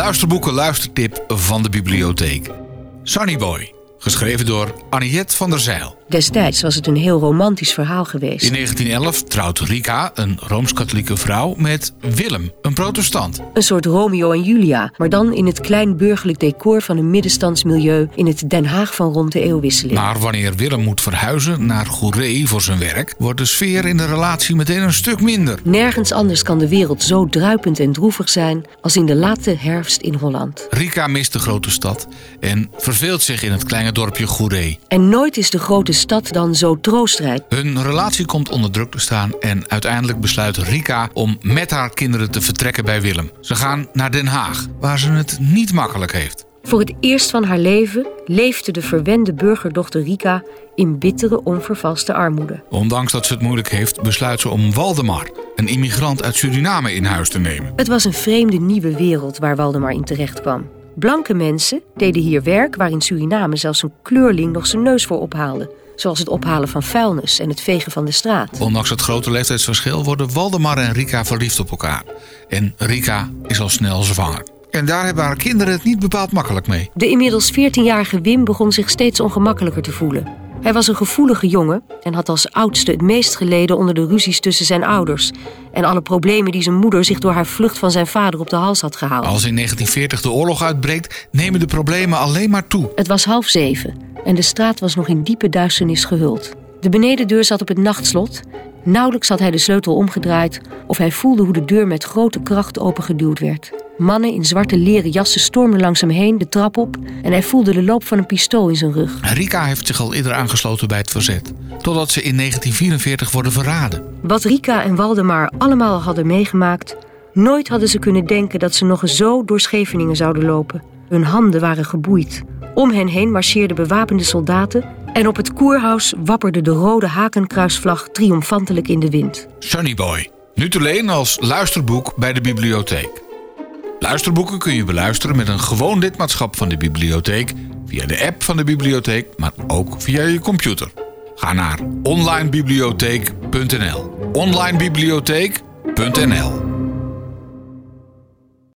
luisterboeken luistertip van de bibliotheek. Sunny Boy, geschreven door Anniette van der Zeil. Destijds was het een heel romantisch verhaal geweest. In 1911 trouwt Rika, een rooms-katholieke vrouw, met Willem, een protestant. Een soort Romeo en Julia, maar dan in het klein burgerlijk decor van een middenstandsmilieu in het Den Haag van rond de eeuwwisseling. Maar wanneer Willem moet verhuizen naar Goeree voor zijn werk, wordt de sfeer in de relatie meteen een stuk minder. Nergens anders kan de wereld zo druipend en droevig zijn als in de late herfst in Holland. Rika mist de grote stad en verveelt zich in het kleine dorpje Goeree. En nooit is de grote stad dan zo troostrijk. Hun relatie komt onder druk te staan en uiteindelijk besluit Rika om met haar kinderen te vertrekken bij Willem. Ze gaan naar Den Haag, waar ze het niet makkelijk heeft. Voor het eerst van haar leven leefde de verwende burgerdochter Rika in bittere, onvervalste armoede. Ondanks dat ze het moeilijk heeft, besluit ze om Waldemar, een immigrant uit Suriname, in huis te nemen. Het was een vreemde nieuwe wereld waar Waldemar in terecht kwam. Blanke mensen deden hier werk waar in Suriname zelfs een kleurling nog zijn neus voor ophaalde zoals het ophalen van vuilnis en het vegen van de straat. Ondanks het grote leeftijdsverschil worden Waldemar en Rika verliefd op elkaar. En Rika is al snel zwanger. En daar hebben haar kinderen het niet bepaald makkelijk mee. De inmiddels 14-jarige Wim begon zich steeds ongemakkelijker te voelen. Hij was een gevoelige jongen en had als oudste het meest geleden onder de ruzies tussen zijn ouders en alle problemen die zijn moeder zich door haar vlucht van zijn vader op de hals had gehaald. Als in 1940 de oorlog uitbreekt, nemen de problemen alleen maar toe. Het was half zeven en de straat was nog in diepe duisternis gehuld. De benedendeur zat op het nachtslot. Nauwelijks had hij de sleutel omgedraaid of hij voelde hoe de deur met grote kracht opengeduwd werd. Mannen in zwarte leren jassen stormden langs hem heen de trap op en hij voelde de loop van een pistool in zijn rug. Rika heeft zich al eerder aangesloten bij het verzet, totdat ze in 1944 worden verraden. Wat Rika en Waldemar allemaal hadden meegemaakt, nooit hadden ze kunnen denken dat ze nog eens zo door Scheveningen zouden lopen. Hun handen waren geboeid. Om hen heen marcheerden bewapende soldaten en op het koerhuis wapperde de rode hakenkruisvlag triomfantelijk in de wind. Sunny Boy, nu te leen als luisterboek bij de bibliotheek. Luisterboeken kun je beluisteren met een gewoon lidmaatschap van de bibliotheek via de app van de bibliotheek, maar ook via je computer. Ga naar onlinebibliotheek.nl. onlinebibliotheek.nl